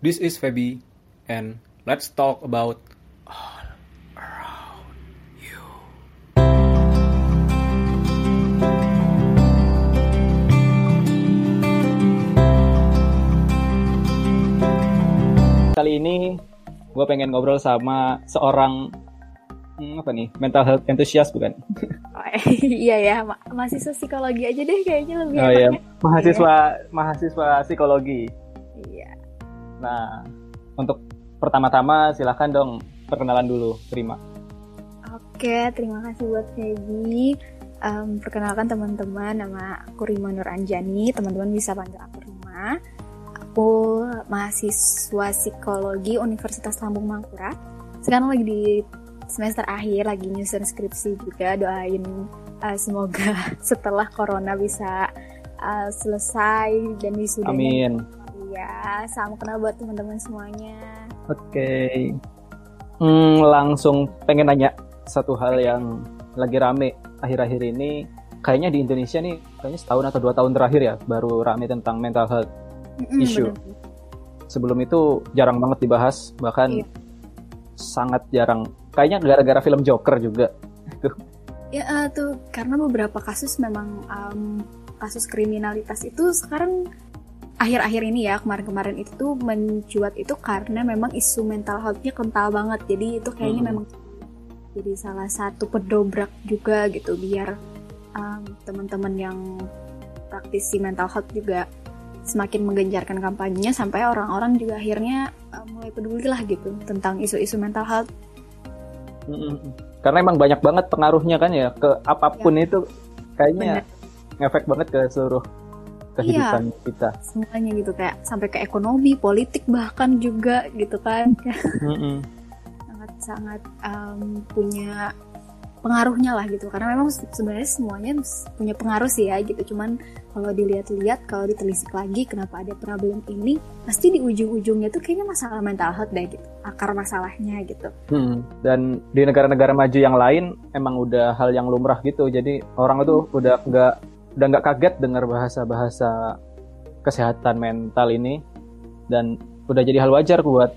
This is Feby, and let's talk about all around you. Kali ini gue pengen ngobrol sama seorang hmm, apa nih mental health enthusiast bukan? Oh, iya ya, ma mahasiswa psikologi aja deh kayaknya lebih Oh iya, mahasiswa mahasiswa psikologi. Iya. Nah, untuk pertama-tama silahkan dong perkenalan dulu, terima. Oke, terima kasih buat Feby. Em, perkenalkan teman-teman, nama aku Rima Nur Anjani. Teman-teman bisa panggil aku Rima. Aku mahasiswa psikologi Universitas Lambung Mangkurat. Sekarang lagi di semester akhir, lagi nyusun skripsi juga. Doain eh, semoga setelah corona bisa eh, selesai dan wisudanya Amin. Iya, salam kenal buat teman-teman semuanya. Oke. Hmm, langsung pengen nanya satu hal yang lagi rame akhir-akhir ini. Kayaknya di Indonesia nih, kayaknya setahun atau dua tahun terakhir ya, baru rame tentang mental health. Mm-mm, Isu. bener. Sebelum itu jarang banget dibahas, bahkan Iya. sangat jarang. Kayaknya gara-gara film Joker juga. Ya eh, tuh karena beberapa kasus memang em, kasus kriminalitas itu sekarang akhir-akhir ini ya kemarin-kemarin itu tuh mencuat itu karena memang isu mental health-nya kental banget. Jadi itu kayaknya Hmm. memang jadi salah satu pedobrak juga gitu biar em, teman-teman yang praktisi mental health juga semakin menggenjarkan kampanyenya sampai orang-orang juga akhirnya eh, mulai peduli lah gitu tentang isu-isu mental health. Mm-mm. Karena emang banyak banget pengaruhnya kan ya ke apa pun itu kayaknya ngefek banget ke seluruh kehidupan kita. semuanya gitu kayak sampai ke ekonomi, politik bahkan juga gitu kan sangat sangat em, punya pengaruhnya lah gitu karena memang se- sebenarnya semuanya punya pengaruh sih ya gitu cuman kalau dilihat-lihat kalau ditelisik lagi kenapa ada problem ini pasti di ujung-ujungnya tuh kayaknya masalah mental health deh gitu akar masalahnya gitu Hmm. Dan di negara-negara maju yang lain emang udah hal yang lumrah gitu. Jadi orang itu udah nggak udah nggak kaget dengar bahasa-bahasa kesehatan mental ini. Dan udah jadi hal wajar buat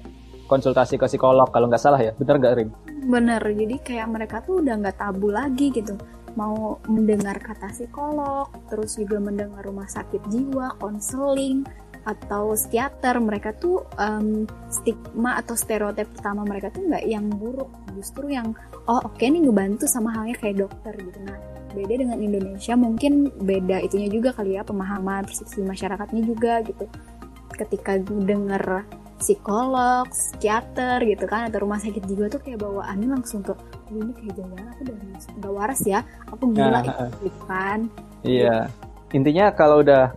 konsultasi ke psikolog kalau nggak salah ya. Bener nggak Rim? bener jadi kayak mereka tuh udah nggak tabu lagi gitu. Mau mendengar kata psikolog terus juga mendengar rumah sakit jiwa konseling atau psikiater. Mereka tuh em, stigma atau stereotip pertama mereka tuh nggak yang buruk. Justru yang oh oke nih ngebantu sama halnya kayak dokter gitu. Nah beda dengan Indonesia mungkin beda itunya juga kali ya pemahaman persepsi masyarakatnya juga gitu ketika gue denger psikolog, psikiater gitu kan atau rumah sakit jiwa tuh kayak bawaannya langsung ke "Oh, ini kayak jangan aku udah nggak waras ya aku gila Nah, gitu kan Iya. Intinya kalau udah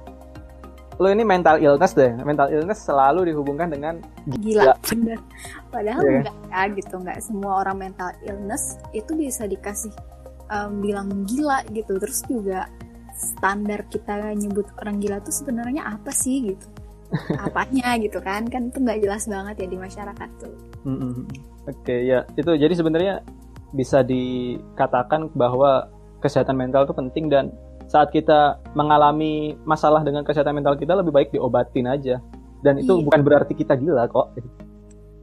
lo ini mental illness deh. Mental illness selalu dihubungkan dengan gila bener padahal Iya. enggak ya gitu nggak semua orang mental illness itu bisa dikasih em, bilang gila gitu terus juga standar kita nyebut orang gila tuh sebenarnya apa sih gitu apanya gitu kan kan itu nggak jelas banget ya di masyarakat tuh Mm-mm. Oke ya itu jadi sebenarnya bisa dikatakan bahwa kesehatan mental itu penting dan saat kita mengalami masalah dengan kesehatan mental kita lebih baik diobatin aja dan itu Iya. bukan berarti kita gila kok.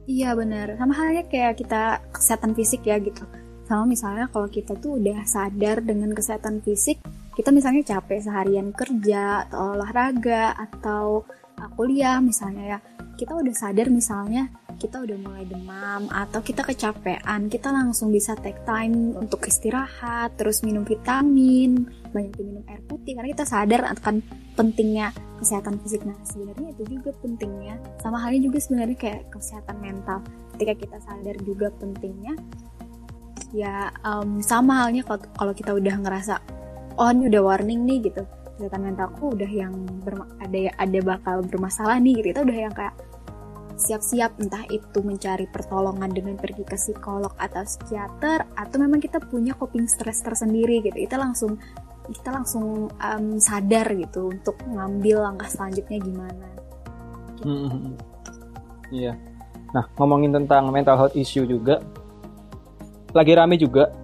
Iya benar, sama halnya kayak kita kesehatan fisik ya gitu. Sama misalnya kalau kita tuh udah sadar dengan kesehatan fisik, kita misalnya capek seharian kerja atau olahraga atau uh, kuliah misalnya ya, kita udah sadar misalnya kita udah mulai demam atau kita kecapean, kita langsung bisa take time untuk istirahat, terus minum vitamin, banyak minum air putih karena kita sadar akan pentingnya kesehatan fisik. Nah, sebenarnya itu juga pentingnya. Sama halnya juga sebenarnya kayak kesehatan mental. Ketika kita sadar juga pentingnya, ya em, sama halnya kalau kita udah ngerasa oh ini udah warning nih gitu kesehatan mentalku udah yang ada ada bakal bermasalah nih gitu kita udah yang kayak siap-siap entah itu mencari pertolongan dengan pergi ke psikolog atau psikiater atau memang kita punya coping stress tersendiri gitu kita langsung kita langsung em, sadar gitu untuk ngambil langkah selanjutnya gimana Mm-mm. Iya. Nah ngomongin tentang mental health issue juga lagi rame juga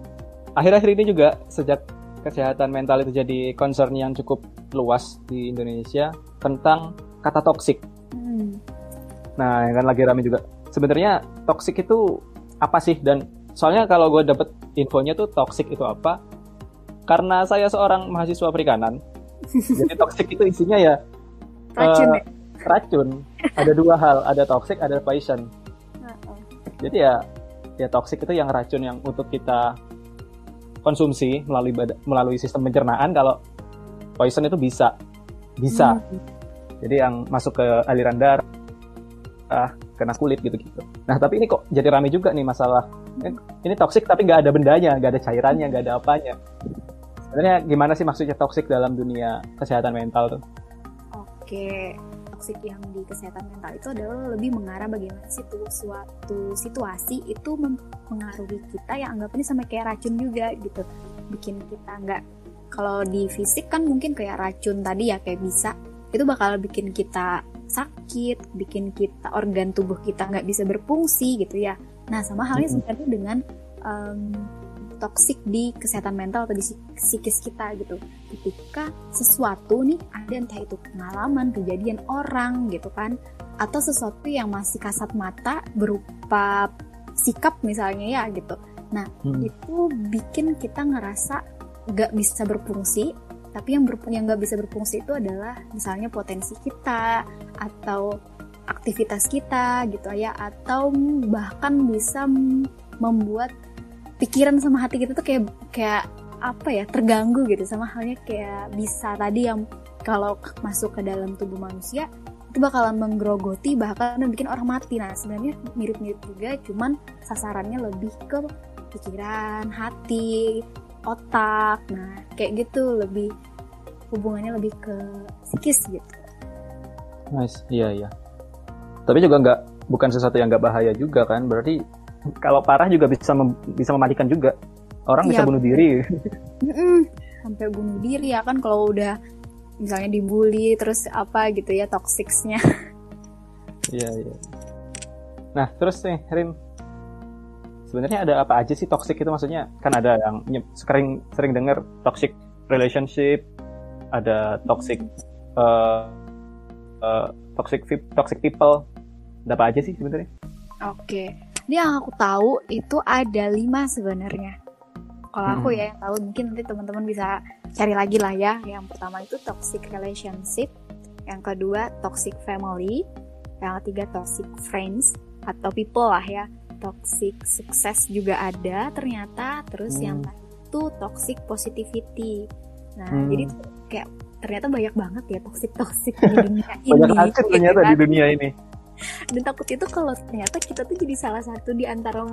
akhir-akhir ini juga sejak kesehatan mental itu jadi concern yang cukup luas di Indonesia tentang kata toksik. Hmm. Nah, yang kan lagi rame juga. Sebenarnya toxic itu apa sih? Dan soalnya kalau gue dapet infonya tuh toxic itu apa? Karena saya seorang mahasiswa perikanan, jadi toxic itu isinya ya Racun ya? racun. Ada dua hal, ada toxic, ada poison. Jadi ya ya toxic itu yang racun yang untuk kita konsumsi melalui melalui sistem pencernaan. Kalau poison itu bisa bisa. Hmm. Jadi yang masuk ke aliran darah, ah, kena kulit gitu-gitu. Nah tapi ini kok jadi rame juga nih masalah. Eh, Ini toxic tapi nggak ada bendanya, nggak ada cairannya, nggak ada apanya. Sebenarnya gimana sih maksudnya toxic dalam dunia kesehatan mental tuh? Oke, toksik yang di kesehatan mental itu adalah lebih mengarah bagaimana situ suatu situasi itu mempengaruhi kita yang anggapannya sama kayak racun juga gitu. Bikin kita nggak kalau di fisik kan mungkin kayak racun tadi ya kayak bisa itu bakal bikin kita sakit, bikin kita organ tubuh kita nggak bisa berfungsi gitu ya. Nah sama halnya sebenarnya dengan em, toksik di kesehatan mental atau di psik- psikis kita gitu ketika sesuatu nih ada entah itu pengalaman kejadian orang gitu kan atau sesuatu yang masih kasat mata berupa sikap misalnya ya gitu nah Hmm. itu bikin kita ngerasa nggak bisa berfungsi tapi yang ber, yang nggak bisa berfungsi itu adalah misalnya potensi kita atau aktivitas kita gitu ya atau bahkan bisa membuat pikiran sama hati kita tuh kayak kayak apa ya terganggu gitu sama halnya kayak bisa tadi yang kalau masuk ke dalam tubuh manusia itu bakalan menggerogoti bahkan bikin orang mati nah sebenarnya mirip-mirip juga cuman sasarannya lebih ke pikiran hati otak nah kayak gitu lebih hubungannya lebih ke psikis gitu Nice, iya iya. Tapi juga nggak bukan sesuatu yang nggak bahaya juga kan? Berarti kalau parah juga bisa mem- bisa mematikan juga. Orang bisa Iya, bunuh diri. Mm-mm. sampai bunuh diri ya kan kalau udah misalnya dibully terus apa gitu ya toxicsnya Iya iya. Nah terus nih Rin, sebenarnya ada apa aja sih toxic itu maksudnya? Kan ada yang sering sering dengar toxic relationship, ada toxic eh, eh, toxic toxic people. Ada apa aja sih sebenarnya? Oke, ini yang aku tahu itu ada lima sebenarnya. Kalau aku Hmm. ya yang tahu mungkin nanti teman-teman bisa cari lagi lah ya. Yang pertama itu toxic relationship, yang kedua toxic family, yang ketiga toxic friends atau people lah ya. Toxic success juga ada ternyata. Terus Hmm. yang itu toxic positivity. Nah, Hmm. jadi tuh kayak ternyata banyak banget ya toxic toxic di dunia ini. Banyak racun gitu ternyata kan di dunia ini. Dan takut itu kalau ternyata kita tuh jadi salah satu di antara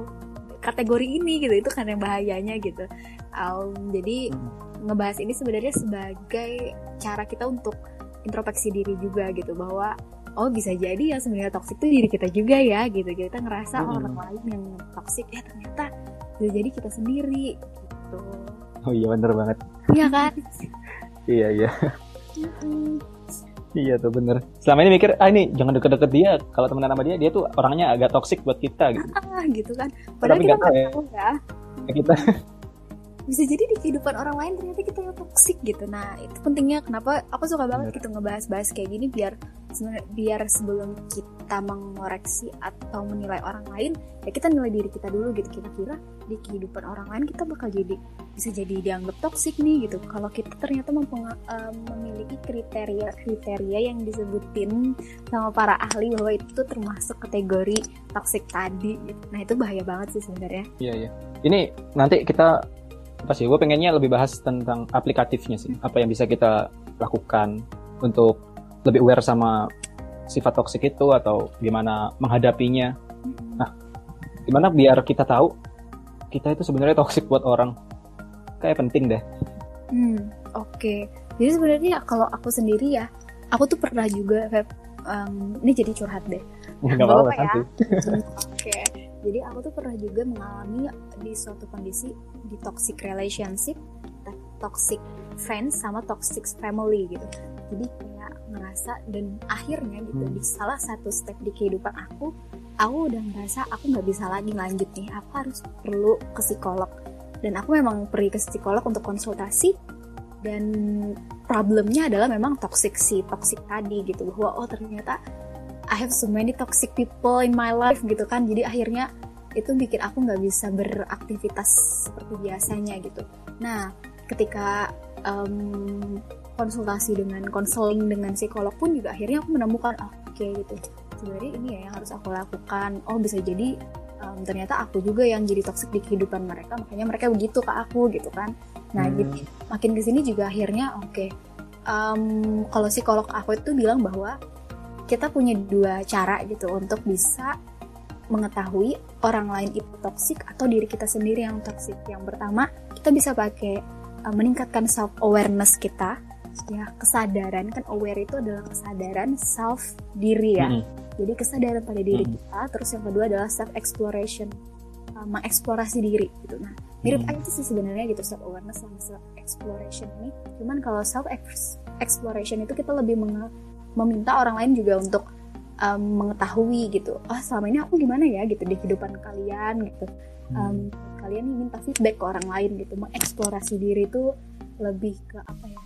kategori ini gitu itu kan yang bahayanya gitu Um, jadi Hmm. ngebahas ini sebenarnya sebagai cara kita untuk introspeksi diri juga gitu bahwa oh bisa jadi ya sebenarnya toksik itu diri kita juga ya gitu kita ngerasa oh, Hmm. orang lain yang toksik ya ternyata bisa jadi kita sendiri gitu Oh iya bener banget. iya kan Iya iya. Iya tuh bener. Selama ini mikir, ah ini jangan deket-deket dia. Kalau temenan sama dia, dia tuh orangnya agak toksik buat kita gitu. ah gitu kan padahal Tapi kita nggak tahu ya. ya Kita bisa jadi di kehidupan orang lain ternyata kita yang toksik gitu nah itu pentingnya kenapa aku suka banget Bener. gitu ngebahas-bahas kayak gini biar biar sebelum kita mengoreksi atau menilai orang lain ya kita nilai diri kita dulu gitu kira-kira di kehidupan orang lain kita bakal jadi bisa jadi dianggap toksik nih gitu kalau kita ternyata eh, memiliki kriteria-kriteria yang disebutin sama para ahli bahwa itu termasuk kategori toksik tadi gitu. nah itu bahaya banget sih sebenarnya Iya iya. Ini nanti kita apa sih? Gue pengennya lebih bahas tentang aplikatifnya sih. Apa yang bisa kita lakukan untuk lebih aware sama sifat toksik itu atau gimana menghadapinya. Nah. Gimana biar kita tahu kita itu sebenarnya toksik buat orang. Kayak penting deh. Hmm, oke. Jadi sebenarnya kalau aku sendiri ya, aku tuh pernah juga Feb, em, ini jadi curhat deh. Nggak Nggak apa-apa ya. Hmm, Oke. Jadi aku tuh pernah juga mengalami di suatu kondisi di toxic relationship, toxic friends sama toxic family gitu. Jadi kayak ngerasa dan akhirnya gitu Hmm. di salah satu step di kehidupan aku, aku udah ngerasa aku nggak bisa lagi lanjut nih. Aku harus perlu ke psikolog. Dan aku memang pergi ke psikolog untuk konsultasi dan problemnya adalah memang toxic si toxic tadi gitu bahwa oh ternyata I have so many toxic people in my life gitu kan. Jadi akhirnya itu bikin aku nggak bisa beraktivitas seperti biasanya gitu. Nah ketika um, konsultasi dengan konseling dengan psikolog pun juga akhirnya aku menemukan oh, oke okay, gitu. Sebenarnya ini ya yang harus aku lakukan. Oh bisa jadi um, ternyata aku juga yang jadi toxic di kehidupan mereka makanya mereka begitu ke aku gitu kan. Nah hmm. jadi makin ke sini juga akhirnya oke okay, um, kalau psikolog aku itu bilang bahwa kita punya dua cara gitu untuk bisa mengetahui orang lain itu toxic atau diri kita sendiri yang toxic yang pertama kita bisa pakai uh, meningkatkan self awareness kita ya kesadaran kan aware itu adalah kesadaran self diri ya mm -hmm jadi kesadaran pada diri hmm. kita, terus yang kedua adalah self exploration, uh, mengeksplorasi diri gitu. Nah, mirip hmm. aja sih sebenarnya gitu self awareness sama self exploration ini. Cuman kalau self exploration itu kita lebih meminta orang lain juga untuk um, mengetahui gitu. Oh, selama ini aku gimana ya gitu di kehidupan kalian gitu. Um, kalian minta feedback ke orang lain gitu, mengeksplorasi diri itu lebih ke apa ya?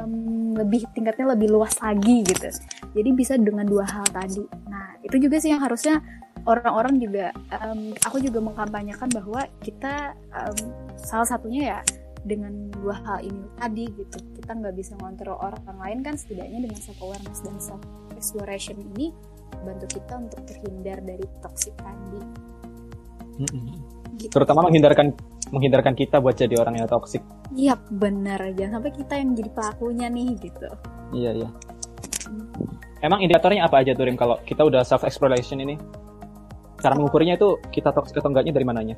um, lebih tingkatnya lebih luas lagi gitu. Jadi bisa dengan dua hal tadi. Nah itu juga sih yang harusnya orang-orang juga, um, aku juga mengkampanyekan bahwa kita um, salah satunya ya dengan dua hal ini tadi gitu. Kita nggak bisa ngontrol orang lain kan setidaknya dengan self awareness dan self exploration ini bantu kita untuk terhindar dari toxic tadi. Mm -hmm. gitu. Terutama menghindarkan menghindarkan kita buat jadi orang yang toksik. Iya benar, jangan sampai kita yang jadi pelakunya nih gitu. Iya iya. Hmm. Emang indikatornya apa aja tuh Rim kalau kita udah self exploration ini? Cara mengukurnya itu kita toksik atau enggaknya dari mananya?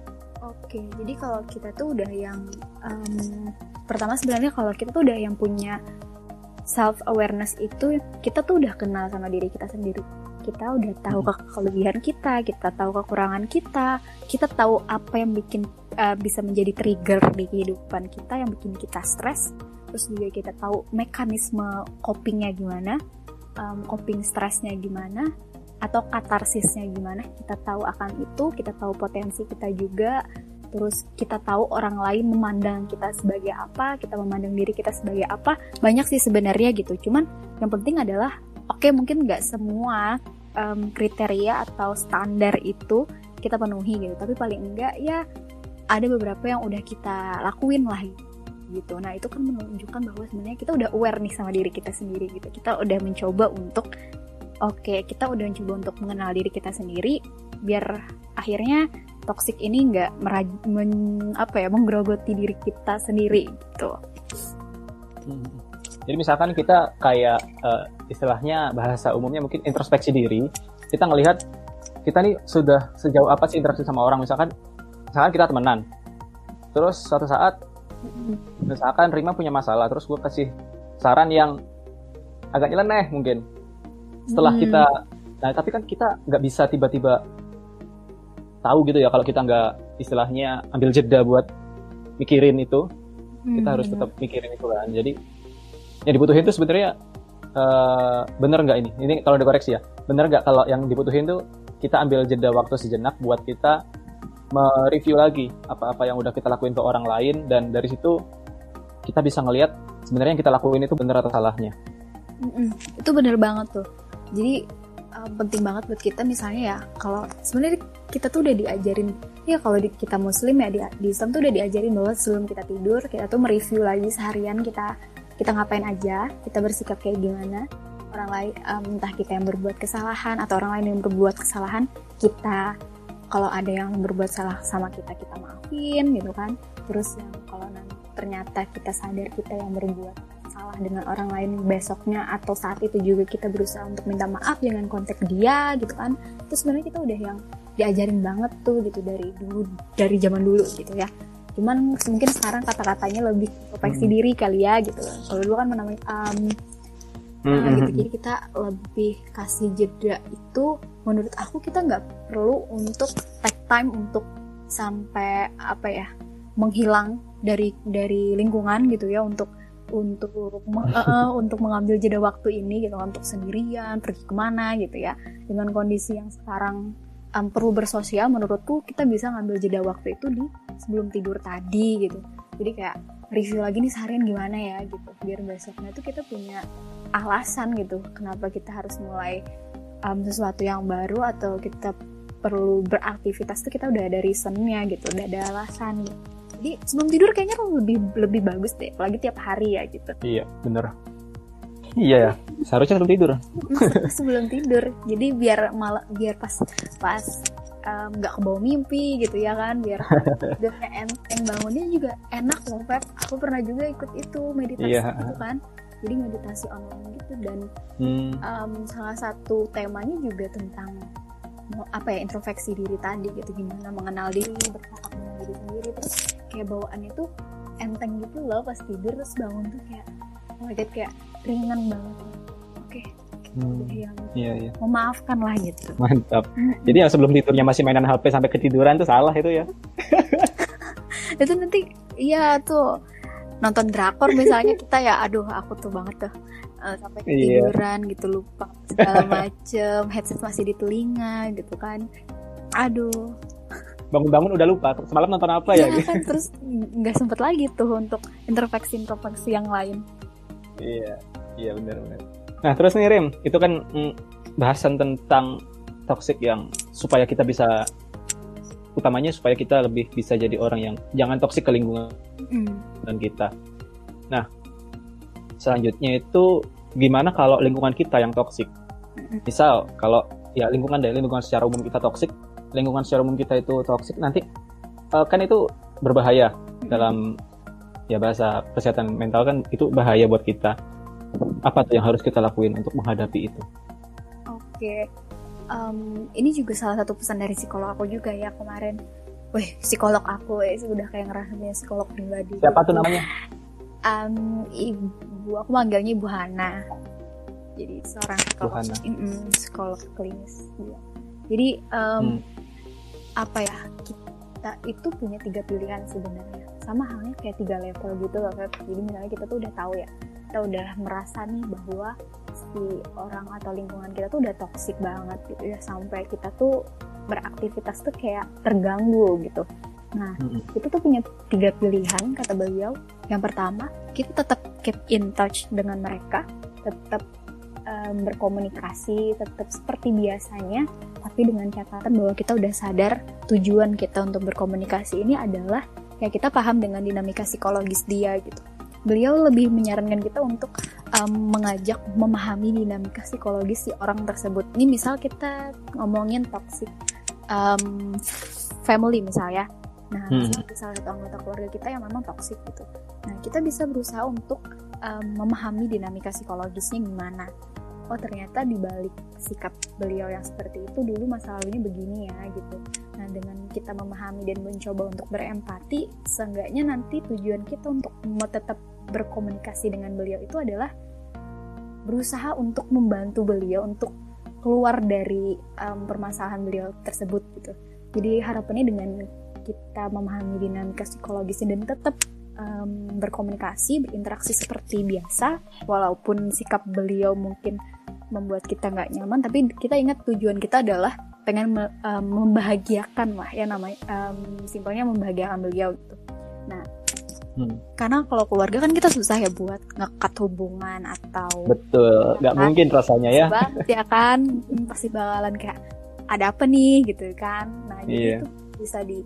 Oke, jadi kalau kita tuh udah yang um, pertama sebenarnya kalau kita tuh udah yang punya self awareness itu kita tuh udah kenal sama diri kita sendiri kita udah tahu ke kelebihan kita, kita tahu kekurangan kita, kita tahu apa yang bikin uh, bisa menjadi trigger di kehidupan kita yang bikin kita stres. Terus juga kita tahu mekanisme copingnya gimana, um, coping stresnya gimana, atau katarsisnya gimana. Kita tahu akan itu, kita tahu potensi kita juga, terus kita tahu orang lain memandang kita sebagai apa, kita memandang diri kita sebagai apa, banyak sih sebenarnya gitu. Cuman yang penting adalah, oke okay, mungkin nggak semua um, kriteria atau standar itu kita penuhi gitu. Tapi paling enggak ya ada beberapa yang udah kita lakuin lah gitu. Nah itu kan menunjukkan bahwa sebenarnya kita udah aware nih sama diri kita sendiri gitu. Kita udah mencoba untuk oke kita udah mencoba untuk mengenal diri kita sendiri biar akhirnya toxic ini nggak men, apa ya menggerogoti diri kita sendiri gitu. Hmm. Jadi misalkan kita kayak uh, istilahnya bahasa umumnya mungkin introspeksi diri, kita ngelihat kita nih sudah sejauh apa sih interaksi sama orang misalkan misalkan kita temenan. Terus suatu saat misalkan Rima punya masalah, terus gue kasih saran yang agak nyeleneh mungkin. Setelah hmm. kita nah tapi kan kita nggak bisa tiba-tiba tahu gitu ya kalau kita nggak istilahnya ambil jeda buat mikirin itu kita harus hmm. tetap mikirin itu kan jadi yang dibutuhin itu sebenarnya uh, bener nggak ini? Ini kalau dikoreksi ya, bener nggak kalau yang dibutuhin tuh kita ambil jeda waktu sejenak buat kita mereview lagi apa-apa yang udah kita lakuin ke orang lain dan dari situ kita bisa ngelihat sebenarnya yang kita lakuin itu bener atau salahnya. Mm-mm, itu bener banget tuh. Jadi uh, penting banget buat kita misalnya ya kalau sebenarnya kita tuh udah diajarin ya kalau di, kita muslim ya di, di Islam tuh udah diajarin bahwa sebelum kita tidur kita tuh mereview lagi seharian kita kita ngapain aja, kita bersikap kayak gimana, orang lain um, entah kita yang berbuat kesalahan atau orang lain yang berbuat kesalahan, kita kalau ada yang berbuat salah sama kita kita maafin gitu kan. Terus yang kalau nanti ternyata kita sadar kita yang berbuat salah dengan orang lain besoknya atau saat itu juga kita berusaha untuk minta maaf dengan konteks dia gitu kan. Terus sebenarnya kita udah yang diajarin banget tuh gitu dari dulu dari zaman dulu gitu ya. Cuman mungkin sekarang kata-katanya lebih introspeksi hmm. diri kali ya gitu. Kalau dulu kan menamai um, nah, gitu jadi kita lebih kasih jeda itu menurut aku kita nggak perlu untuk take time untuk sampai apa ya menghilang dari dari lingkungan gitu ya untuk untuk uh, untuk mengambil jeda waktu ini gitu untuk sendirian pergi ke mana gitu ya. Dengan kondisi yang sekarang um, perlu bersosial menurutku kita bisa ngambil jeda waktu itu di sebelum tidur tadi gitu. Jadi kayak review lagi nih seharian gimana ya gitu. Biar besoknya tuh kita punya alasan gitu kenapa kita harus mulai um, sesuatu yang baru atau kita perlu beraktivitas tuh kita udah ada reasonnya gitu udah ada alasan gitu. jadi sebelum tidur kayaknya lebih lebih bagus deh apalagi tiap hari ya gitu. Iya bener iya ya seharusnya sebelum tidur. Sebelum tidur. Jadi biar malah biar pas pas nggak um, kebawa mimpi gitu ya kan biar tidurnya enteng bangunnya juga enak loh Pep aku pernah juga ikut itu meditasi yeah. gitu kan. Jadi meditasi online gitu dan hmm. um, salah satu temanya juga tentang apa ya introspeksi diri tadi gitu. Gimana mengenal diri bercakap dengan diri sendiri. Terus kayak bawaannya tuh enteng gitu loh pas tidur terus bangun tuh kayak oh my god kayak ringan banget oke okay. Hmm. yang iya, iya. memaafkan lah gitu mantap jadi yang sebelum tidurnya masih mainan HP sampai ketiduran tuh salah itu ya itu nanti iya tuh nonton drakor misalnya kita ya aduh aku tuh banget tuh uh, sampai iya. ketiduran yeah. gitu lupa segala macem headset masih di telinga gitu kan aduh bangun-bangun udah lupa semalam nonton apa ya, ya kan terus nggak sempet lagi tuh untuk introspeksi introspeksi yang lain iya iya benar benar nah terus nih Rim itu kan mm, bahasan tentang toxic yang supaya kita bisa utamanya supaya kita lebih bisa jadi orang yang jangan toksik ke lingkungan mm. dan kita. Nah, selanjutnya itu gimana kalau lingkungan kita yang toksik? Misal kalau ya lingkungan dari lingkungan secara umum kita toksik, lingkungan secara umum kita itu toksik nanti uh, kan itu berbahaya mm. dalam ya bahasa kesehatan mental kan itu bahaya buat kita. Apa tuh yang harus kita lakuin untuk menghadapi itu? Oke, um, ini juga salah satu pesan dari psikolog aku juga ya kemarin. Wih, psikolog aku ya sudah kayak ngerasa punya psikolog pribadi. Siapa tuh namanya? Um, ibu, aku manggilnya Ibu Hana. Jadi seorang psikolog, mm -mm, psikolog klinis. Ya. Jadi um, hmm. apa ya kita itu punya tiga pilihan sebenarnya. Sama halnya kayak tiga level gitu loh. Jadi misalnya kita tuh udah tahu ya, kita udah merasa nih bahwa si orang atau lingkungan kita tuh udah toksik banget gitu ya sampai kita tuh beraktivitas tuh kayak terganggu gitu. Nah, mm-hmm. itu tuh punya tiga pilihan kata beliau. Yang pertama, kita tetap keep in touch dengan mereka, tetap um, berkomunikasi, tetap seperti biasanya, tapi dengan catatan bahwa kita udah sadar tujuan kita untuk berkomunikasi ini adalah ya kita paham dengan dinamika psikologis dia gitu beliau lebih menyarankan kita untuk um, mengajak memahami dinamika psikologis si orang tersebut. Ini misal kita ngomongin toxic um, family misalnya. Nah, hmm. misal salah satu anggota keluarga kita yang memang toxic gitu. Nah, kita bisa berusaha untuk um, memahami dinamika psikologisnya gimana. Oh, ternyata di balik sikap beliau yang seperti itu dulu masa lalunya begini ya gitu. Nah, dengan kita memahami dan mencoba untuk berempati, seenggaknya nanti tujuan kita untuk tetap berkomunikasi dengan beliau itu adalah berusaha untuk membantu beliau untuk keluar dari um, permasalahan beliau tersebut gitu. Jadi harapannya dengan kita memahami dinamika psikologisnya dan tetap um, berkomunikasi, berinteraksi seperti biasa, walaupun sikap beliau mungkin membuat kita nggak nyaman, tapi kita ingat tujuan kita adalah pengen me, um, membahagiakan lah ya namanya, um, simpelnya membahagiakan beliau gitu. Nah, Hmm. Karena kalau keluarga kan kita susah ya buat ngekat hubungan atau betul, nggak kan? mungkin rasanya ya. Banget, ya kan, hmm, pasti bakalan kayak ada apa nih gitu kan. Nah jadi yeah. itu bisa di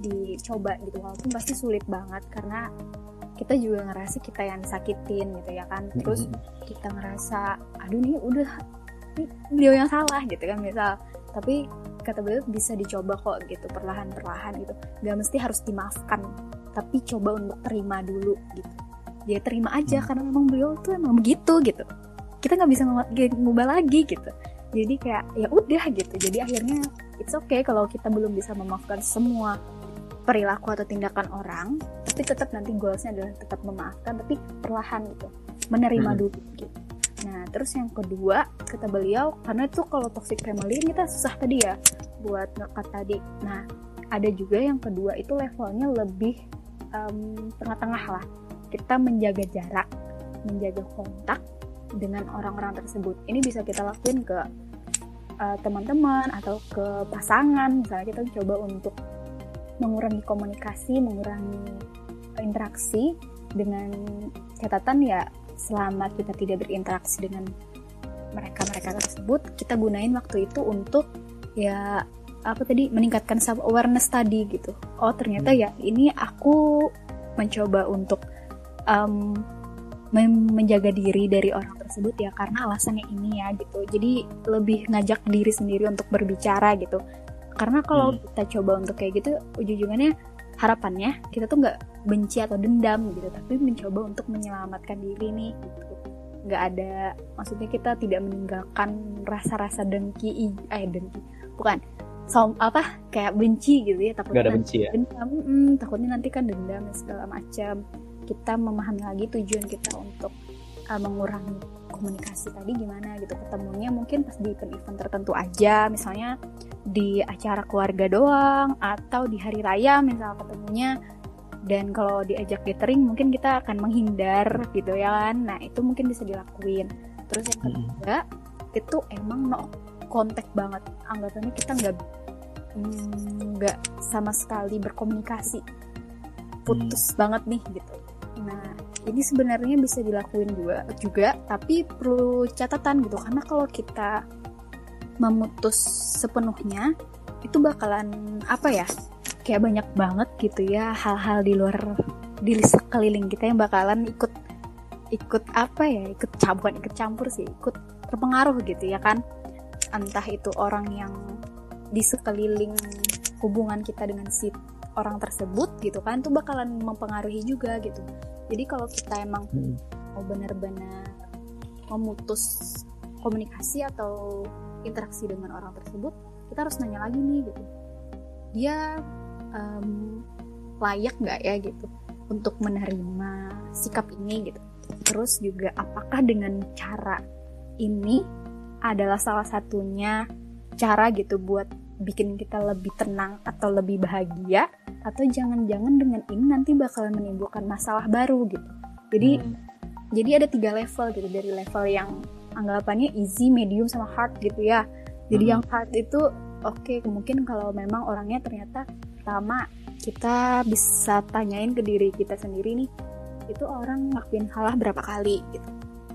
dicoba gitu walaupun pasti sulit banget karena kita juga ngerasa kita yang sakitin gitu ya kan. Terus hmm. kita ngerasa aduh nih udah beliau yang salah gitu kan misal. Tapi kata beliau bisa dicoba kok gitu perlahan-perlahan gitu. Gak mesti harus dimaafkan tapi coba untuk terima dulu gitu. Dia ya, terima aja hmm. karena memang beliau tuh emang begitu gitu. Kita nggak bisa ngubah lagi gitu. Jadi kayak ya udah gitu. Jadi akhirnya it's okay kalau kita belum bisa memaafkan semua perilaku atau tindakan orang tapi tetap nanti goalsnya adalah tetap memaafkan tapi perlahan gitu. Menerima hmm. dulu gitu. Nah terus yang kedua kata beliau karena itu kalau toxic family kita susah tadi ya buat ngekat tadi. Nah ada juga yang kedua itu levelnya lebih um, tengah-tengah lah. Kita menjaga jarak menjaga kontak dengan orang-orang tersebut. Ini bisa kita lakuin ke uh, teman-teman atau ke pasangan. Misalnya kita coba untuk mengurangi komunikasi mengurangi interaksi dengan catatan ya selama kita tidak berinteraksi dengan mereka-mereka tersebut kita gunain waktu itu untuk ya apa tadi meningkatkan self awareness tadi gitu. Oh ternyata ya ini aku mencoba untuk um, menjaga diri dari orang tersebut ya karena alasannya ini ya gitu. Jadi lebih ngajak diri sendiri untuk berbicara gitu. Karena kalau hmm. kita coba untuk kayak gitu ujung-ujungnya harapannya kita tuh nggak benci atau dendam gitu tapi mencoba untuk menyelamatkan diri nih gitu. Nggak ada maksudnya kita tidak meninggalkan rasa-rasa dengki eh dengki bukan som apa kayak benci gitu ya takutnya gak ada benci ya? dendam mm, takutnya nanti kan dendam dan segala macam. Kita memahami lagi tujuan kita untuk uh, mengurangi komunikasi tadi gimana gitu ketemunya mungkin pas di event-event tertentu aja misalnya di acara keluarga doang atau di hari raya misalnya ketemunya. Dan kalau diajak gathering mungkin kita akan menghindar gitu ya kan. Nah itu mungkin bisa dilakuin. Terus yang ketiga hmm. itu emang no kontak banget. Anggapannya kita nggak nggak sama sekali berkomunikasi. Putus hmm. banget nih gitu. Nah ini sebenarnya bisa dilakuin juga juga tapi perlu catatan gitu. Karena kalau kita memutus sepenuhnya itu bakalan apa ya kayak banyak banget gitu ya hal-hal di luar di sekeliling kita yang bakalan ikut ikut apa ya ikut campur ikut campur sih ikut terpengaruh gitu ya kan. Entah itu orang yang di sekeliling hubungan kita dengan si orang tersebut gitu kan tuh bakalan mempengaruhi juga gitu. Jadi kalau kita emang hmm. mau benar-benar memutus komunikasi atau interaksi dengan orang tersebut kita harus nanya lagi nih gitu. Dia um, layak nggak ya gitu untuk menerima sikap ini gitu. Terus juga apakah dengan cara ini adalah salah satunya cara gitu buat bikin kita lebih tenang atau lebih bahagia atau jangan-jangan dengan ini nanti bakalan menimbulkan masalah baru gitu jadi hmm. jadi ada tiga level gitu dari level yang anggapannya easy medium sama hard gitu ya jadi hmm. yang hard itu oke okay, mungkin kalau memang orangnya ternyata pertama kita bisa tanyain ke diri kita sendiri nih itu orang ngelakuin salah berapa kali gitu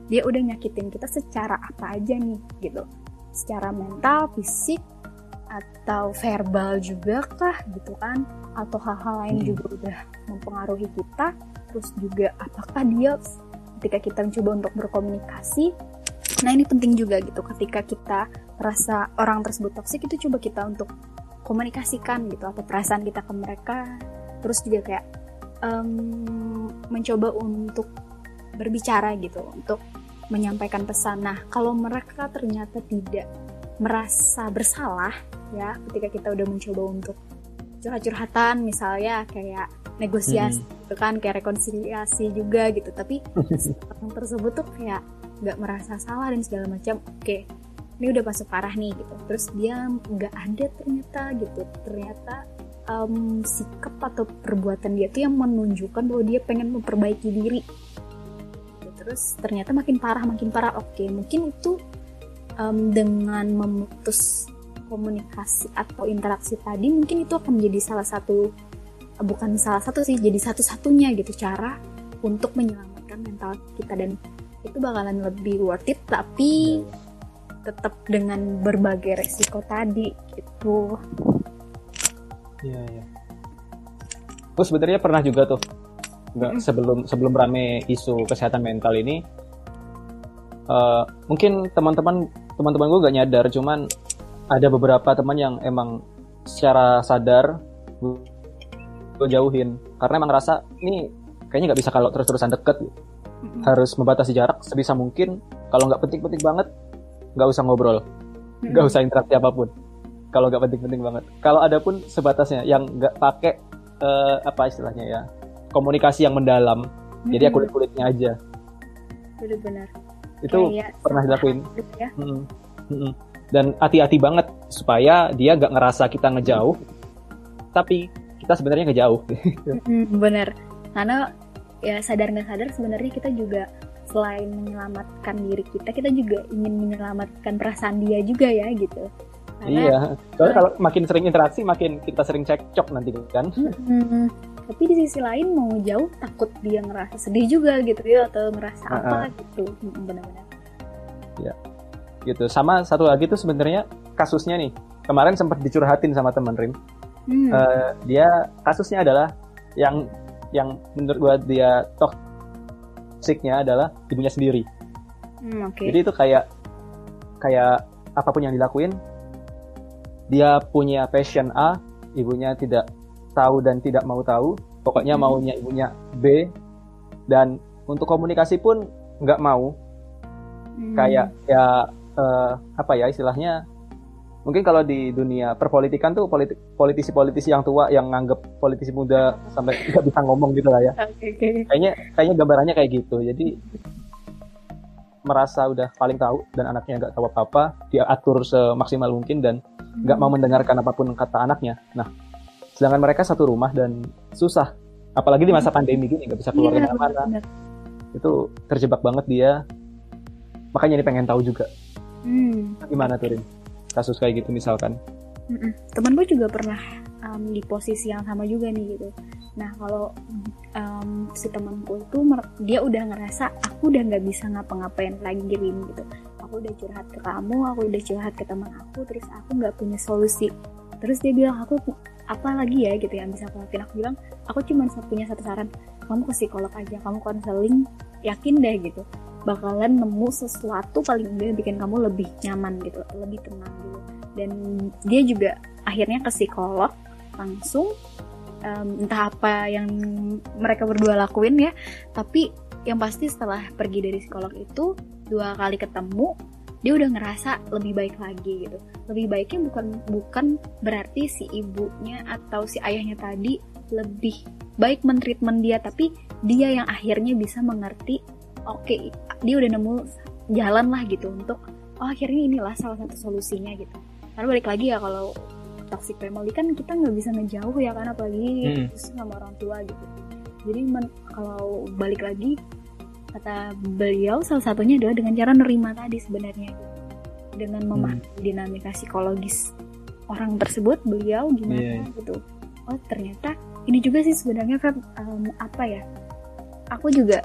dia udah nyakitin kita secara apa aja nih gitu secara mental fisik atau verbal juga kah gitu kan? Atau hal-hal lain hmm. juga udah mempengaruhi kita. Terus juga apakah dia ketika kita mencoba untuk berkomunikasi nah ini penting juga gitu. Ketika kita merasa orang tersebut toksik itu coba kita untuk komunikasikan gitu. Apa perasaan kita ke mereka. Terus juga kayak um, mencoba untuk berbicara gitu. Untuk menyampaikan pesan. Nah kalau mereka ternyata tidak merasa bersalah ya ketika kita udah mencoba untuk curhat-curhatan misalnya kayak negosiasi hmm. gitu kan kayak rekonsiliasi juga gitu. Tapi orang tersebut tuh kayak nggak merasa salah dan segala macam. Oke ini udah masuk parah nih gitu. Terus dia nggak ada ternyata gitu. Ternyata um, sikap atau perbuatan dia tuh yang menunjukkan bahwa dia pengen memperbaiki diri. Terus ternyata makin parah makin parah. Oke mungkin itu um, dengan memutus komunikasi atau interaksi tadi mungkin itu akan menjadi salah satu bukan salah satu sih jadi satu-satunya gitu cara untuk menyelamatkan mental kita dan itu bakalan lebih worth it tapi hmm tetap dengan berbagai resiko tadi gitu. Iya iya. Gue sebenarnya pernah juga tuh nggak mm. sebelum sebelum rame isu kesehatan mental ini uh, mungkin teman-teman teman-teman gue gak nyadar cuman ada beberapa teman yang emang secara sadar gue jauhin. Karena emang ngerasa ini kayaknya nggak bisa kalau terus-terusan deket. Mm-hmm. harus membatasi jarak sebisa mungkin. Kalau nggak penting-penting banget nggak usah ngobrol. Nggak usah interaksi apa pun. Kalau nggak penting-penting banget. Kalau ada pun sebatasnya yang nggak pakai uh, apa istilahnya ya komunikasi yang mendalam. Jadi ya kulit kulitnya aja. Benar-benar itu Kayak pernah dilakuin. Ya. hmm. Hmm. dan hati-hati banget supaya dia nggak ngerasa kita ngejauh. Tapi kita sebenarnya ngejauh. Hmm, benar karena ya sadar nggak sadar sebenarnya kita juga selain menyelamatkan diri kita kita juga ingin menyelamatkan perasaan dia juga ya gitu. Karena, iya. Soalnya kalau makin sering interaksi makin kita sering cekcok nanti kan. Hmm, tapi di sisi lain mau jauh takut dia ngerasa sedih juga gitu ya atau ngerasa uh -uh. apa gitu benar-benar. Ya. Gitu. Sama satu lagi tuh sebenarnya kasusnya nih. Kemarin sempat dicurhatin sama temen Rim. Hmm. Eh, dia kasusnya adalah yang yang menurut gua dia toksiknya adalah ibunya sendiri. Hmm, Oke. jadi itu kayak kayak apa pun yang dilakuin dia punya passion A ibunya tidak tahu dan tidak mau tahu pokoknya Hmm. maunya ibunya B dan untuk komunikasi pun nggak mau Hmm. kayak ya eh, apa ya istilahnya mungkin kalau di dunia perpolitikan tuh politik politisi-politisi yang tua yang nganggep politisi muda sampai nggak bisa ngomong gitu lah ya Oke oke. kayaknya kayaknya gambarannya kayak gitu jadi merasa udah paling tahu dan anaknya nggak tahu apa-apa dia atur semaksimal mungkin dan nggak mau mendengarkan apa pun kata anaknya nah sedangkan mereka satu rumah dan susah apalagi di masa pandemi gini nggak bisa keluar Iya, ke mana-mana itu terjebak banget dia makanya ini pengen tahu juga Hmm. gimana tuh Rin? kasus kayak gitu misalkan Mm-mm. Temen gue juga pernah um, di posisi yang sama juga nih gitu. Nah kalau um, si temanku itu dia udah ngerasa aku udah nggak bisa ngapa-ngapain lagi Rin gitu. Aku udah curhat ke kamu, aku udah curhat ke teman aku, terus aku nggak punya solusi. Terus dia bilang aku apa lagi ya? gitu yang bisa aku lakuin. Aku bilang aku cuma punya satu saran, kamu ke psikolog aja, kamu konseling, yakin deh gitu bakalan nemu sesuatu paling enggak bikin kamu lebih nyaman gitu, lebih tenang gitu. Dan dia juga akhirnya ke psikolog langsung em, entah apa yang mereka berdua lakuin ya. Tapi yang pasti setelah pergi dari psikolog itu dua kali ketemu dia udah ngerasa lebih baik lagi gitu. Lebih baiknya bukan bukan berarti si ibunya atau si ayahnya tadi lebih baik mentreatment dia tapi dia yang akhirnya bisa mengerti oke dia udah nemu jalan lah gitu untuk oh akhirnya inilah salah satu solusinya gitu. Karena balik lagi ya kalau toxic family kan kita nggak bisa ngejauh ya kan apalagi Hmm. sama orang tua gitu. Jadi men- kalau balik lagi kata beliau salah satunya adalah dengan cara nerima tadi sebenarnya dengan memahami dinamika psikologis orang tersebut beliau gimana Iya. gitu oh ternyata ini juga sih sebenarnya Feb, em, apa ya aku juga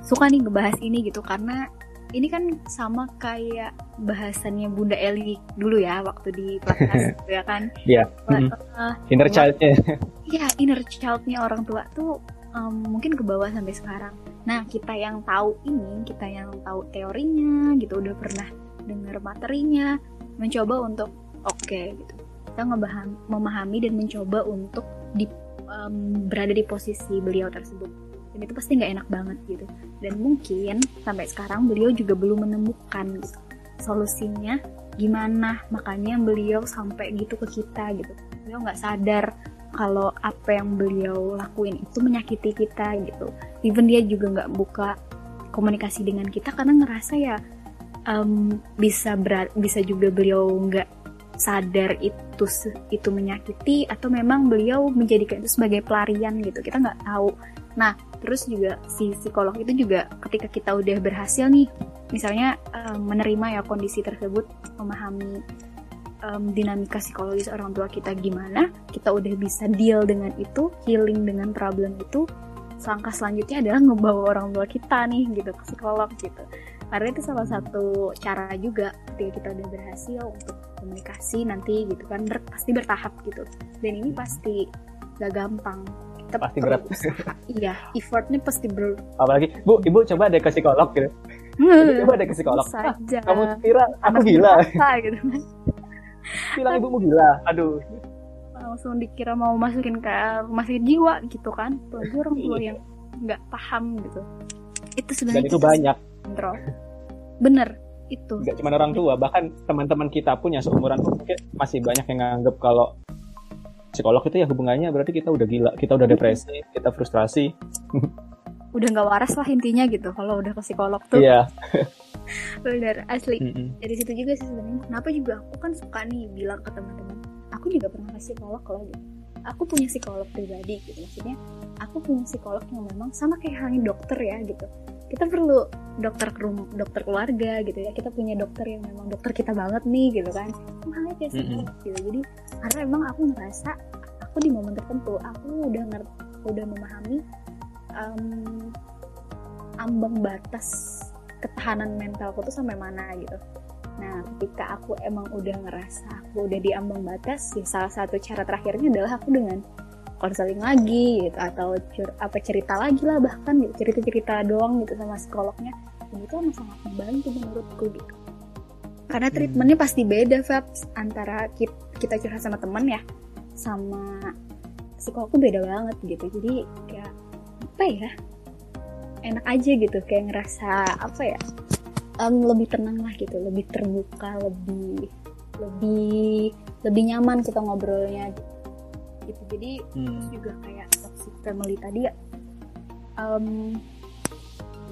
suka nih ngebahas ini gitu karena ini kan sama kayak bahasannya Bunda Eli dulu ya waktu di gitu ya kan Iya. Wah, Mm. eh, inner child-nya ya inner child-nya orang tua tuh em, mungkin ke bawah sampai sekarang. Nah kita yang tahu ini, kita yang tahu teorinya, gitu udah pernah dengar materinya, mencoba untuk oke gitu. Kita ngebaham, memahami dan mencoba untuk di, em, berada di posisi beliau tersebut. Dan itu pasti nggak enak banget gitu. Dan mungkin sampai sekarang beliau juga belum menemukan gitu, solusinya gimana. Makanya beliau sampai gitu ke kita gitu. Beliau nggak sadar kalau apa yang beliau lakuin itu menyakiti kita gitu. Even dia juga nggak buka komunikasi dengan kita karena ngerasa ya em, bisa berat, bisa juga beliau nggak sadar itu itu menyakiti atau memang beliau menjadikan itu sebagai pelarian gitu. Kita nggak tahu. Nah, terus juga si psikolog itu juga ketika kita udah berhasil nih, misalnya menerima ya kondisi tersebut, memahami em, dinamika psikologis orang tua kita gimana, kita udah bisa deal dengan itu, healing dengan problem itu, langkah selanjutnya adalah ngebawa orang tua kita nih gitu ke psikolog gitu. Karena itu salah satu cara juga ketika kita udah berhasil untuk komunikasi nanti gitu kan ber- pasti bertahap gitu. Dan ini pasti gak gampang. Kita Pasti berat. iya, effortnya pasti ber. apalagi bu ibu coba deh ke psikolog gitu ibu coba deh ke psikolog ah, kamu kira aku Anak gila gitu kan. Bilang ibumu gila. Aduh. Langsung dikira mau masukin ke rumah sakit jiwa gitu kan. Apalagi orang tua yang nggak paham gitu. Itu dan sebenarnya itu kita banyak. Kontrol bener itu. Nggak cuma orang tua bahkan teman-teman kita pun yang seumuran pun mungkin masih banyak yang nganggep kalau psikolog itu ya hubungannya berarti kita udah gila kita udah depresi kita frustrasi udah nggak waras lah intinya gitu kalau udah ke psikolog tuh. Iya. Bener asli. Mm-mm. dari situ juga sih sebenarnya. Kenapa juga? Aku kan suka nih bilang ke teman-teman aku juga pernah ke psikolog loh gitu. Aku punya psikolog pribadi gitu maksudnya aku punya psikolog yang memang sama kayak halnya dokter ya gitu. Kita perlu dokter rumah dokter keluarga gitu ya. Kita punya dokter yang memang dokter kita banget nih gitu kan. Halnya kayak psikolog gitu. Jadi karena emang aku ngerasa aku di momen tertentu aku udah ngerti udah memahami em, ambang batas ketahanan mentalku tuh sampai mana gitu. Nah, ketika aku emang udah ngerasa aku udah di ambang batas, ya salah satu cara terakhirnya adalah aku dengan konseling lagi gitu atau cur apa cerita lagi lah bahkan gitu cerita-cerita doang gitu sama psikolognya. Dan itu emang sangat membantu menurutku gitu. Karena treatmentnya pasti beda Feb antara kita, kita curhat sama temen ya sama psikolog tuh beda banget gitu. Jadi kayak apa ya? Enak aja gitu kayak ngerasa apa ya? Um, lebih tenang lah gitu lebih terbuka lebih lebih lebih nyaman kita ngobrolnya gitu. Jadi Hmm. terus juga kayak toxic family tadi ya. Um,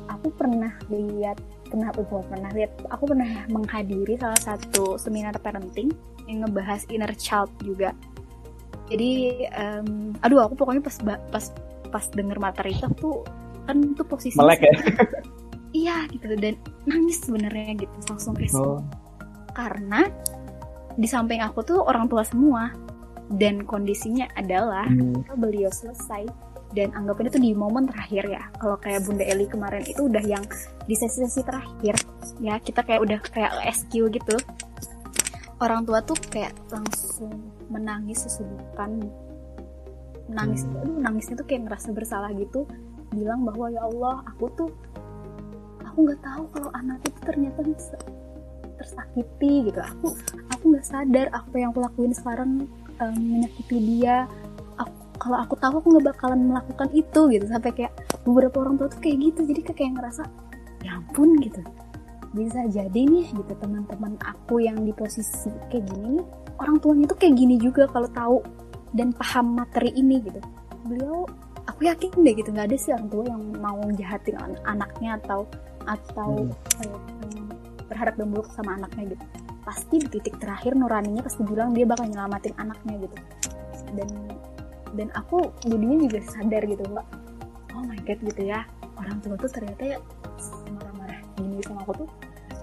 aku pernah lihat pernah bukan pernah lihat aku pernah menghadiri salah satu seminar parenting yang ngebahas inner child juga. Jadi em, aduh aku pokoknya pas pas pas denger materi itu tuh kan tuh posisi Melek ya? iya gitu. Dan nangis sebenarnya gitu. Langsung kayak Oh. karena di samping aku tuh orang tua semua. Dan kondisinya adalah Hmm. beliau selesai. Dan anggapnya itu di momen terakhir ya. Kalau kayak Bunda Eli kemarin itu udah yang di sesi-sesi terakhir. Ya kita kayak udah kayak SQ gitu. Orang tua tuh kayak langsung menangis sesudukan nangis Hmm. aduh nangisnya tuh kayak ngerasa bersalah gitu. Bilang bahwa ya Allah aku tuh aku nggak tahu kalau anakku tuh ternyata bisa tersakiti gitu. Aku aku nggak sadar apa yang aku lakuin sekarang em, menyakiti dia. Aku- kalau aku tahu aku nggak bakalan melakukan itu gitu. Sampai kayak beberapa orang tua tuh kayak gitu. Jadi kayak, kayak ngerasa ya ampun gitu. Bisa jadi nih gitu. Teman-teman aku yang di posisi kayak gini nih orang tuanya tuh kayak gini juga kalau tahu dan paham materi ini gitu. Beliau aku yakin deh gitu nggak ada sih orang tua yang mau jahatin an- anaknya atau atau Hmm. em, berharap dan buruk sama anaknya gitu. Pasti di titik terakhir nuraninya pasti bilang dia bakal nyelamatin anaknya gitu. Dan dan aku jadinya juga sadar gitu mbak. Oh my god gitu ya orang tua tuh ternyata ya marah-marah gini sama aku tuh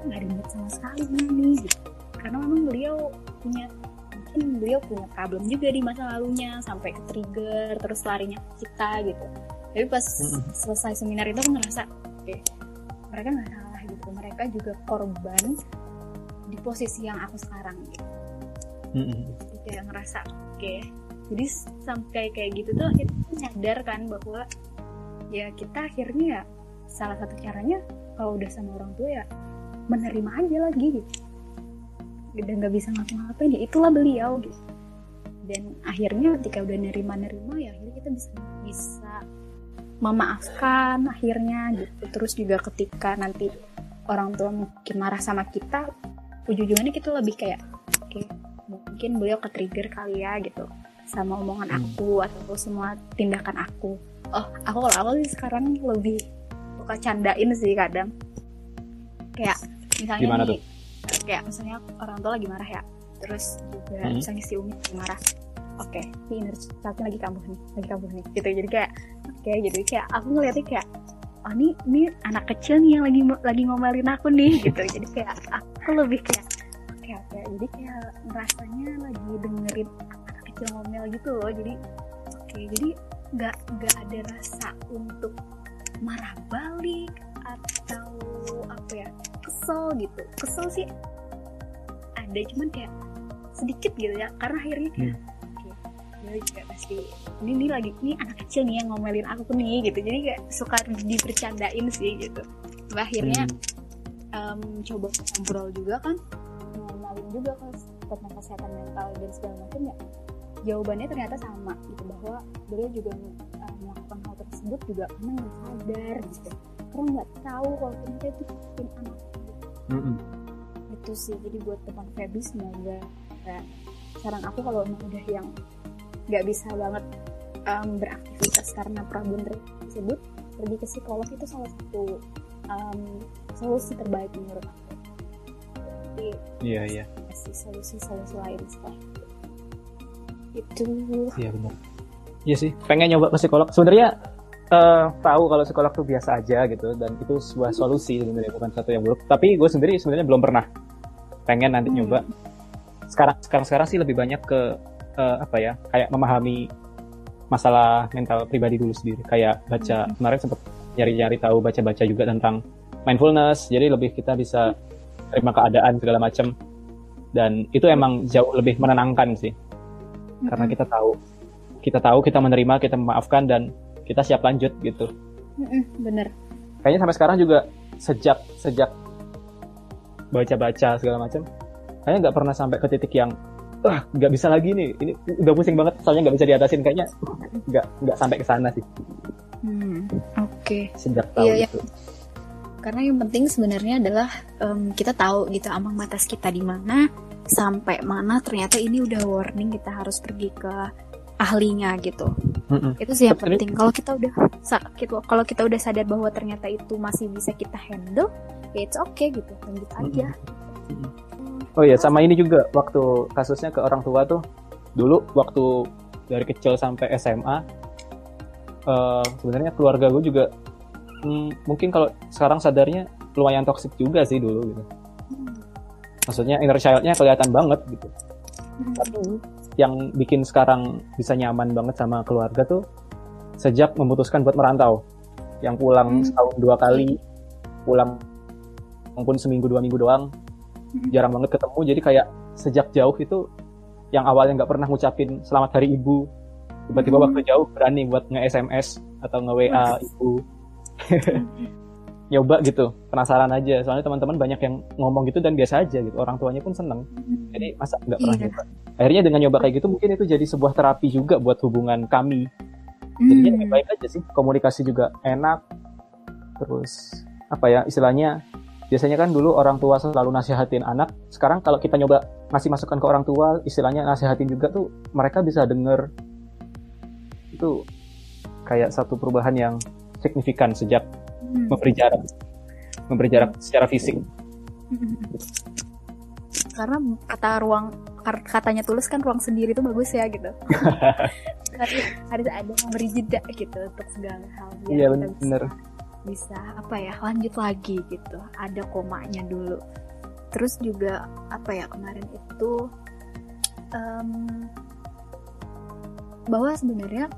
nggak ada niat sama sekali nih gitu. Karena memang beliau punya mungkin beliau punya problem juga di masa lalunya sampai ke trigger terus larinya ke kita gitu. Tapi pas selesai seminar itu aku ngerasa oke mereka nggak salah gitu. Mereka juga korban di posisi yang aku sekarang gitu. Mm-mm. Jadi kayak ngerasa oke. Jadi sampai kayak gitu tuh akhirnya nyadar kan bahwa ya kita akhirnya ya salah satu caranya kalau udah sama orang tua ya menerima aja lagi gitu dan nggak bisa ngapa-ngapain ya itulah beliau gitu. Dan akhirnya ketika udah nerima-nerima ya akhirnya kita bisa bisa memaafkan akhirnya gitu. Terus juga ketika nanti orang tua mungkin marah sama kita ujung-ujungnya kita lebih kayak oke mungkin beliau ke trigger kali ya gitu. Sama omongan Hmm. aku atau semua tindakan aku. Oh aku kalau aku sih sekarang lebih suka candain sih kadang. Kayak misalnya Gimana nih, kayak misalnya orang tua lagi marah ya. Terus juga Hmm. misalnya si Umi lagi marah. Oke si inner child-nya lagi kambuh nih lagi kambuh nih gitu. Jadi kayak oke jadi kayak aku ngeliatnya kayak oh ini ini anak kecil nih yang lagi lagi ngomelin aku nih gitu. Jadi kayak aku lebih kayak oke oke. Jadi kayak ngerasanya lagi dengerin anak kecil ngomel gitu loh. Jadi oke jadi nggak nggak ada rasa untuk marah balik atau apa ya kesel gitu. Kesel sih ada cuman kayak sedikit gitu ya karena akhirnya kayak oke dia juga pasti ini, ini lagi ini anak kecil nih yang ngomelin aku nih gitu. Jadi kayak suka dibercandain sih gitu. Sampai akhirnya Hmm. em, coba ngobrol juga kan ngomelin juga kan tentang kesehatan mental dan segala macam ya. Jawabannya ternyata sama gitu bahwa beliau juga eh, melakukan hal tersebut juga karena nggak sadar gitu. Karena nggak tahu kalau ternyata itu bikin anak. Mm-mm. Itu sih jadi buat teman Feby semoga ya, saran aku kalau emang udah yang nggak bisa banget em, beraktivitas karena problem tersebut pergi ke psikolog itu salah satu em, solusi terbaik menurut aku Iya iya kasih solusi-solusi lain setelah itu iya benar. Iya sih pengen nyoba ke psikolog. Sebenarnya eh, tahu kalau psikolog tuh biasa aja gitu dan itu sebuah solusi sebenarnya bukan satu yang buruk. Tapi gue sendiri sebenarnya belum pernah. Pengen nanti Hmm. nyoba. Sekarang sekarang sekarang sih lebih banyak ke eh, apa ya kayak memahami masalah mental pribadi dulu sendiri. Kayak baca Hmm. kemarin sempat nyari-nyari tahu baca-baca juga tentang mindfulness. Jadi lebih kita bisa terima keadaan segala macam dan itu emang jauh lebih menenangkan sih karena kita tahu kita tahu kita menerima kita memaafkan dan kita siap lanjut gitu Mm-mm, bener kayaknya sampai sekarang juga sejak sejak baca-baca segala macam. Kayaknya nggak pernah sampai ke titik yang ah nggak bisa lagi nih. Ini udah pusing banget soalnya nggak bisa diatasin. Kayaknya nggak nggak sampai ke sana sih. Hmm, oke. Sejak tahu Iya, iya. itu. Karena yang penting sebenarnya adalah em, kita tahu gitu ambang batas kita di mana sampai mana ternyata ini udah warning kita harus pergi ke ahlinya gitu. Mm-mm. itu sih yang penting. Kalau kita udah sa- kita- kalau kita udah sadar bahwa ternyata itu masih bisa kita handle ya it's okay gitu lanjut aja Oh iya, sama ini juga waktu kasusnya ke orang tua tuh dulu waktu dari kecil sampai SMA eh, sebenarnya keluarga gue juga hmm, mungkin kalau sekarang sadarnya lumayan toksik juga sih dulu gitu. Maksudnya inner child-nya kelihatan banget gitu. Hmm. Tapi yang bikin sekarang bisa nyaman banget sama keluarga tuh sejak memutuskan buat merantau. Yang pulang Hmm. setahun dua kali, pulang maupun seminggu dua minggu doang, Hmm. jarang banget ketemu. Jadi kayak sejak jauh itu yang awalnya nggak pernah ngucapin selamat hari ibu, tiba-tiba Hmm. waktu jauh berani buat nge-SMS atau nge-WA ibu. Nyoba gitu, penasaran aja. Soalnya teman-teman banyak yang ngomong gitu dan biasa aja gitu. Orang tuanya pun seneng. Jadi masa nggak pernah Iya. nyoba. Akhirnya dengan nyoba kayak gitu mungkin itu jadi sebuah terapi juga buat hubungan kami. Jadinya Hmm. lebih baik aja sih. Komunikasi juga enak. Terus apa ya istilahnya? Biasanya kan dulu orang tua selalu nasihatin anak. Sekarang kalau kita nyoba ngasih masukan ke orang tua, istilahnya nasihatin juga tuh mereka bisa denger. Itu kayak satu perubahan yang signifikan sejak Hmm. memberi jarak. Memberi jarak secara fisik. Karena kata ruang katanya tulus kan ruang sendiri itu bagus ya gitu. Harus ada yang memberi jeda gitu untuk segala hal Iya, kita bisa- apa ya lanjut lagi gitu. Ada komanya dulu. Terus juga apa ya kemarin itu em, bahwa sebenarnya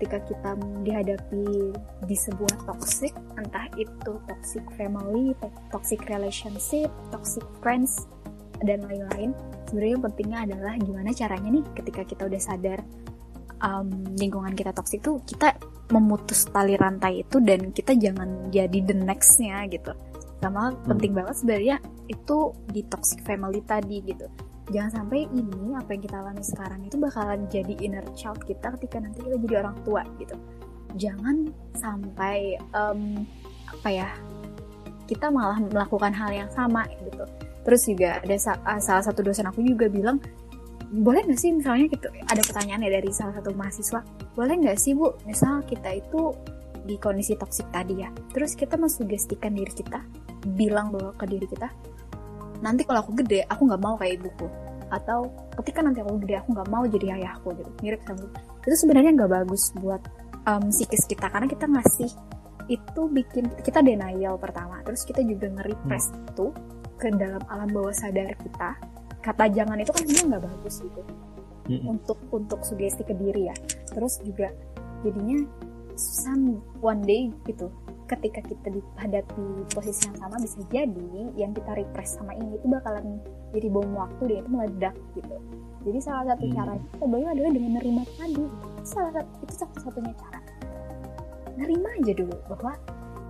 ketika kita dihadapi di sebuah toxic entah itu toxic family to- toxic relationship toxic friends dan lain-lain sebenarnya pentingnya adalah gimana caranya nih ketika kita udah sadar em, lingkungan kita toxic tuh kita memutus tali rantai itu dan kita jangan jadi the nextnya gitu. Sama penting banget sebenarnya itu di toxic family tadi gitu. Jangan sampai ini apa yang kita alami sekarang itu bakalan jadi inner child kita ketika nanti kita jadi orang tua gitu. Jangan sampai em, apa ya kita malah melakukan hal yang sama gitu. Terus juga ada sa- ah, salah satu dosen aku juga bilang boleh nggak sih misalnya gitu ada pertanyaan ya dari salah satu mahasiswa boleh nggak sih bu misal kita itu di kondisi toksik tadi ya terus kita mensugestikan diri kita bilang bahwa ke diri kita nanti kalau aku gede aku nggak mau kayak ibuku atau ketika nanti aku gede aku nggak mau jadi ayahku gitu mirip sama itu sebenarnya nggak bagus buat em, psikis kita karena kita ngasih itu bikin kita denial pertama terus kita juga nge-repress itu ke dalam alam bawah sadar kita kata jangan itu kan sebenarnya nggak bagus gitu. Mm-mm. untuk untuk sugesti ke diri ya. Terus juga jadinya some one day gitu. Ketika kita dihadapi posisi yang sama bisa jadi yang kita repress sama ini itu bakalan jadi bom waktu dia itu meledak gitu. Jadi salah satu Hmm. cara kita adalah dengan nerima tadi. Salah satu itu satu-satunya cara. Nerima aja dulu bahwa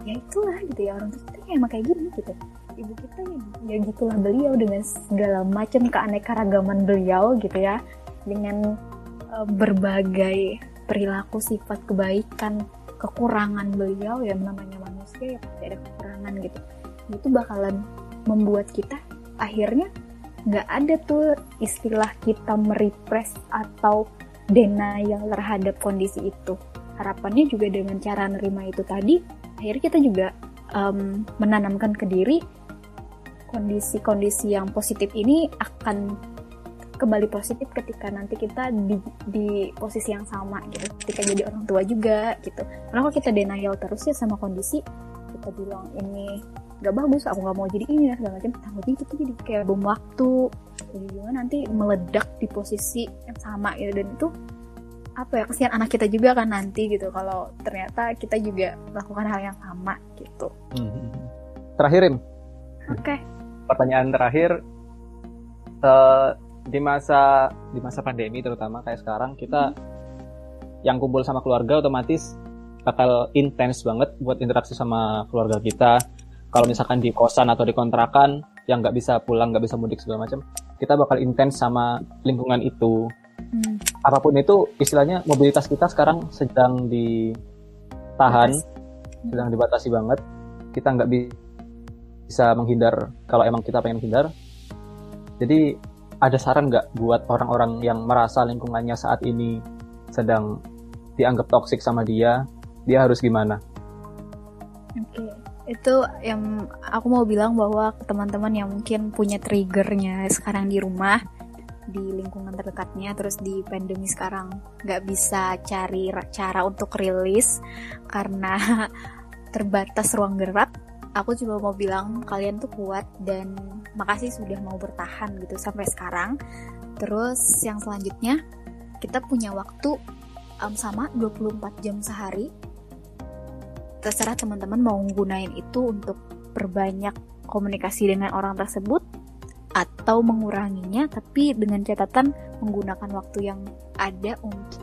ya itulah gitu ya orang tua kita emang kayak gini gitu ibu kita ya, ya gitulah beliau dengan segala macam keanekaragaman beliau gitu ya. Dengan eh, berbagai perilaku sifat kebaikan kekurangan beliau ya namanya manusia ya pasti ada kekurangan gitu. Itu bakalan membuat kita akhirnya nggak ada tuh istilah kita merepress atau denial terhadap kondisi itu. Harapannya juga dengan cara nerima itu tadi akhirnya kita juga em, menanamkan ke diri kondisi-kondisi yang positif ini akan kembali positif ketika nanti kita di, di posisi yang sama gitu. Ketika jadi orang tua juga gitu. Karena kalau kita denial terus ya sama kondisi kita bilang ini gak bagus aku nggak mau jadi ini dan segala macam. Takutnya itu tuh jadi kayak bom waktu. Jadi juga nanti meledak di posisi yang sama gitu. Dan itu apa ya kesian anak kita juga kan nanti gitu. Kalau ternyata kita juga melakukan hal yang sama gitu. Mhm. Terakhir Im, oke pertanyaan terakhir uh, di masa di masa pandemi terutama kayak sekarang kita yang kumpul sama keluarga otomatis bakal intens banget buat interaksi sama keluarga kita. Kalau misalkan di kosan atau di kontrakan yang nggak bisa pulang nggak bisa mudik segala macam kita bakal intens sama lingkungan itu. Hmm. apa pun itu istilahnya mobilitas kita sekarang sedang ditahan sedang dibatasi banget. Kita nggak bisa menghindar kalau emang kita pengen menghindar jadi ada saran nggak buat orang-orang yang merasa lingkungannya saat ini sedang dianggap toksik sama dia, dia harus gimana? Oke, okay. itu yang aku mau bilang bahwa teman-teman yang mungkin punya triggernya sekarang di rumah, di lingkungan terdekatnya, terus di pandemi sekarang nggak bisa cari cara untuk rilis karena terbatas ruang gerak, aku cuma mau bilang kalian tuh kuat dan makasih sudah mau bertahan gitu sampai sekarang. Terus yang selanjutnya kita punya waktu um, sama 24 jam sehari. Terserah teman-teman mau gunain itu untuk perbanyak komunikasi dengan orang tersebut atau menguranginya tapi dengan catatan menggunakan waktu yang ada untuk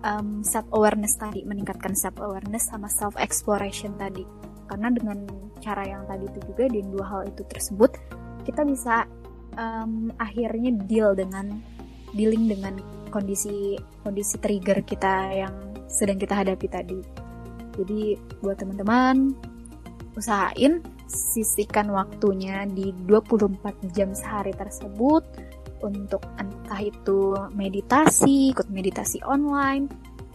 um, self awareness tadi meningkatkan self awareness sama self exploration tadi karena dengan cara yang tadi itu juga dan dua hal itu tersebut kita bisa um, akhirnya deal dengan dealing dengan kondisi kondisi trigger kita yang sedang kita hadapi tadi. Jadi buat teman-teman usahain sisihkan waktunya di 24 jam sehari tersebut untuk entah itu meditasi, ikut meditasi online,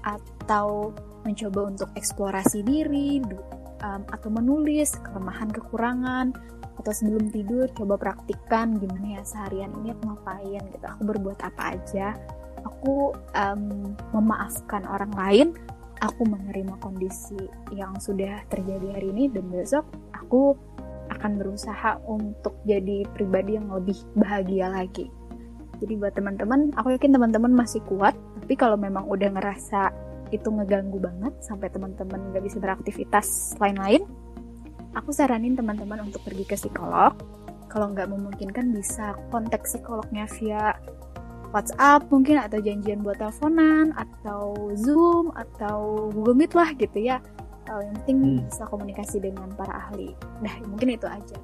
atau mencoba untuk eksplorasi diri, um, atau menulis kelemahan kekurangan atau sebelum tidur coba praktikkan gimana ya seharian ini aku ngapain gitu aku berbuat apa aja. Aku um, memaafkan orang lain aku menerima kondisi yang sudah terjadi hari ini dan besok aku akan berusaha untuk jadi pribadi yang lebih bahagia lagi. Jadi buat teman-teman aku yakin teman-teman masih kuat tapi kalau memang udah ngerasa itu ngeganggu banget sampai teman-teman gak bisa beraktivitas lain-lain, aku saranin teman-teman untuk pergi ke psikolog. Kalau nggak memungkinkan bisa kontak psikolognya via WhatsApp mungkin atau janjian buat teleponan atau Zoom atau Google Meet lah gitu ya. Uh, yang penting hmm. bisa komunikasi dengan para ahli. Nah mungkin itu aja.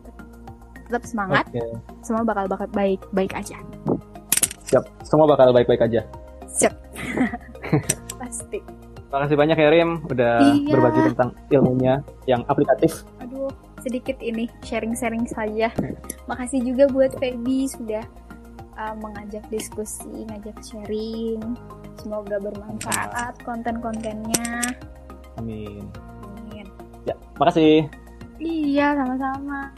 Tetap semangat. Okay. Semua bakal bakal baik baik aja. Siap. Semua bakal baik baik aja. Siap. Pasti. Makasih banyak ya Rim udah iya. berbagi tentang ilmunya yang aplikatif. Aduh, sedikit ini sharing-sharing saja. Makasih juga buat Feby sudah uh, mengajak diskusi, ngajak sharing. Semoga bermanfaat konten-kontennya. Amin. Amin. Ya, makasih. Iya, sama-sama.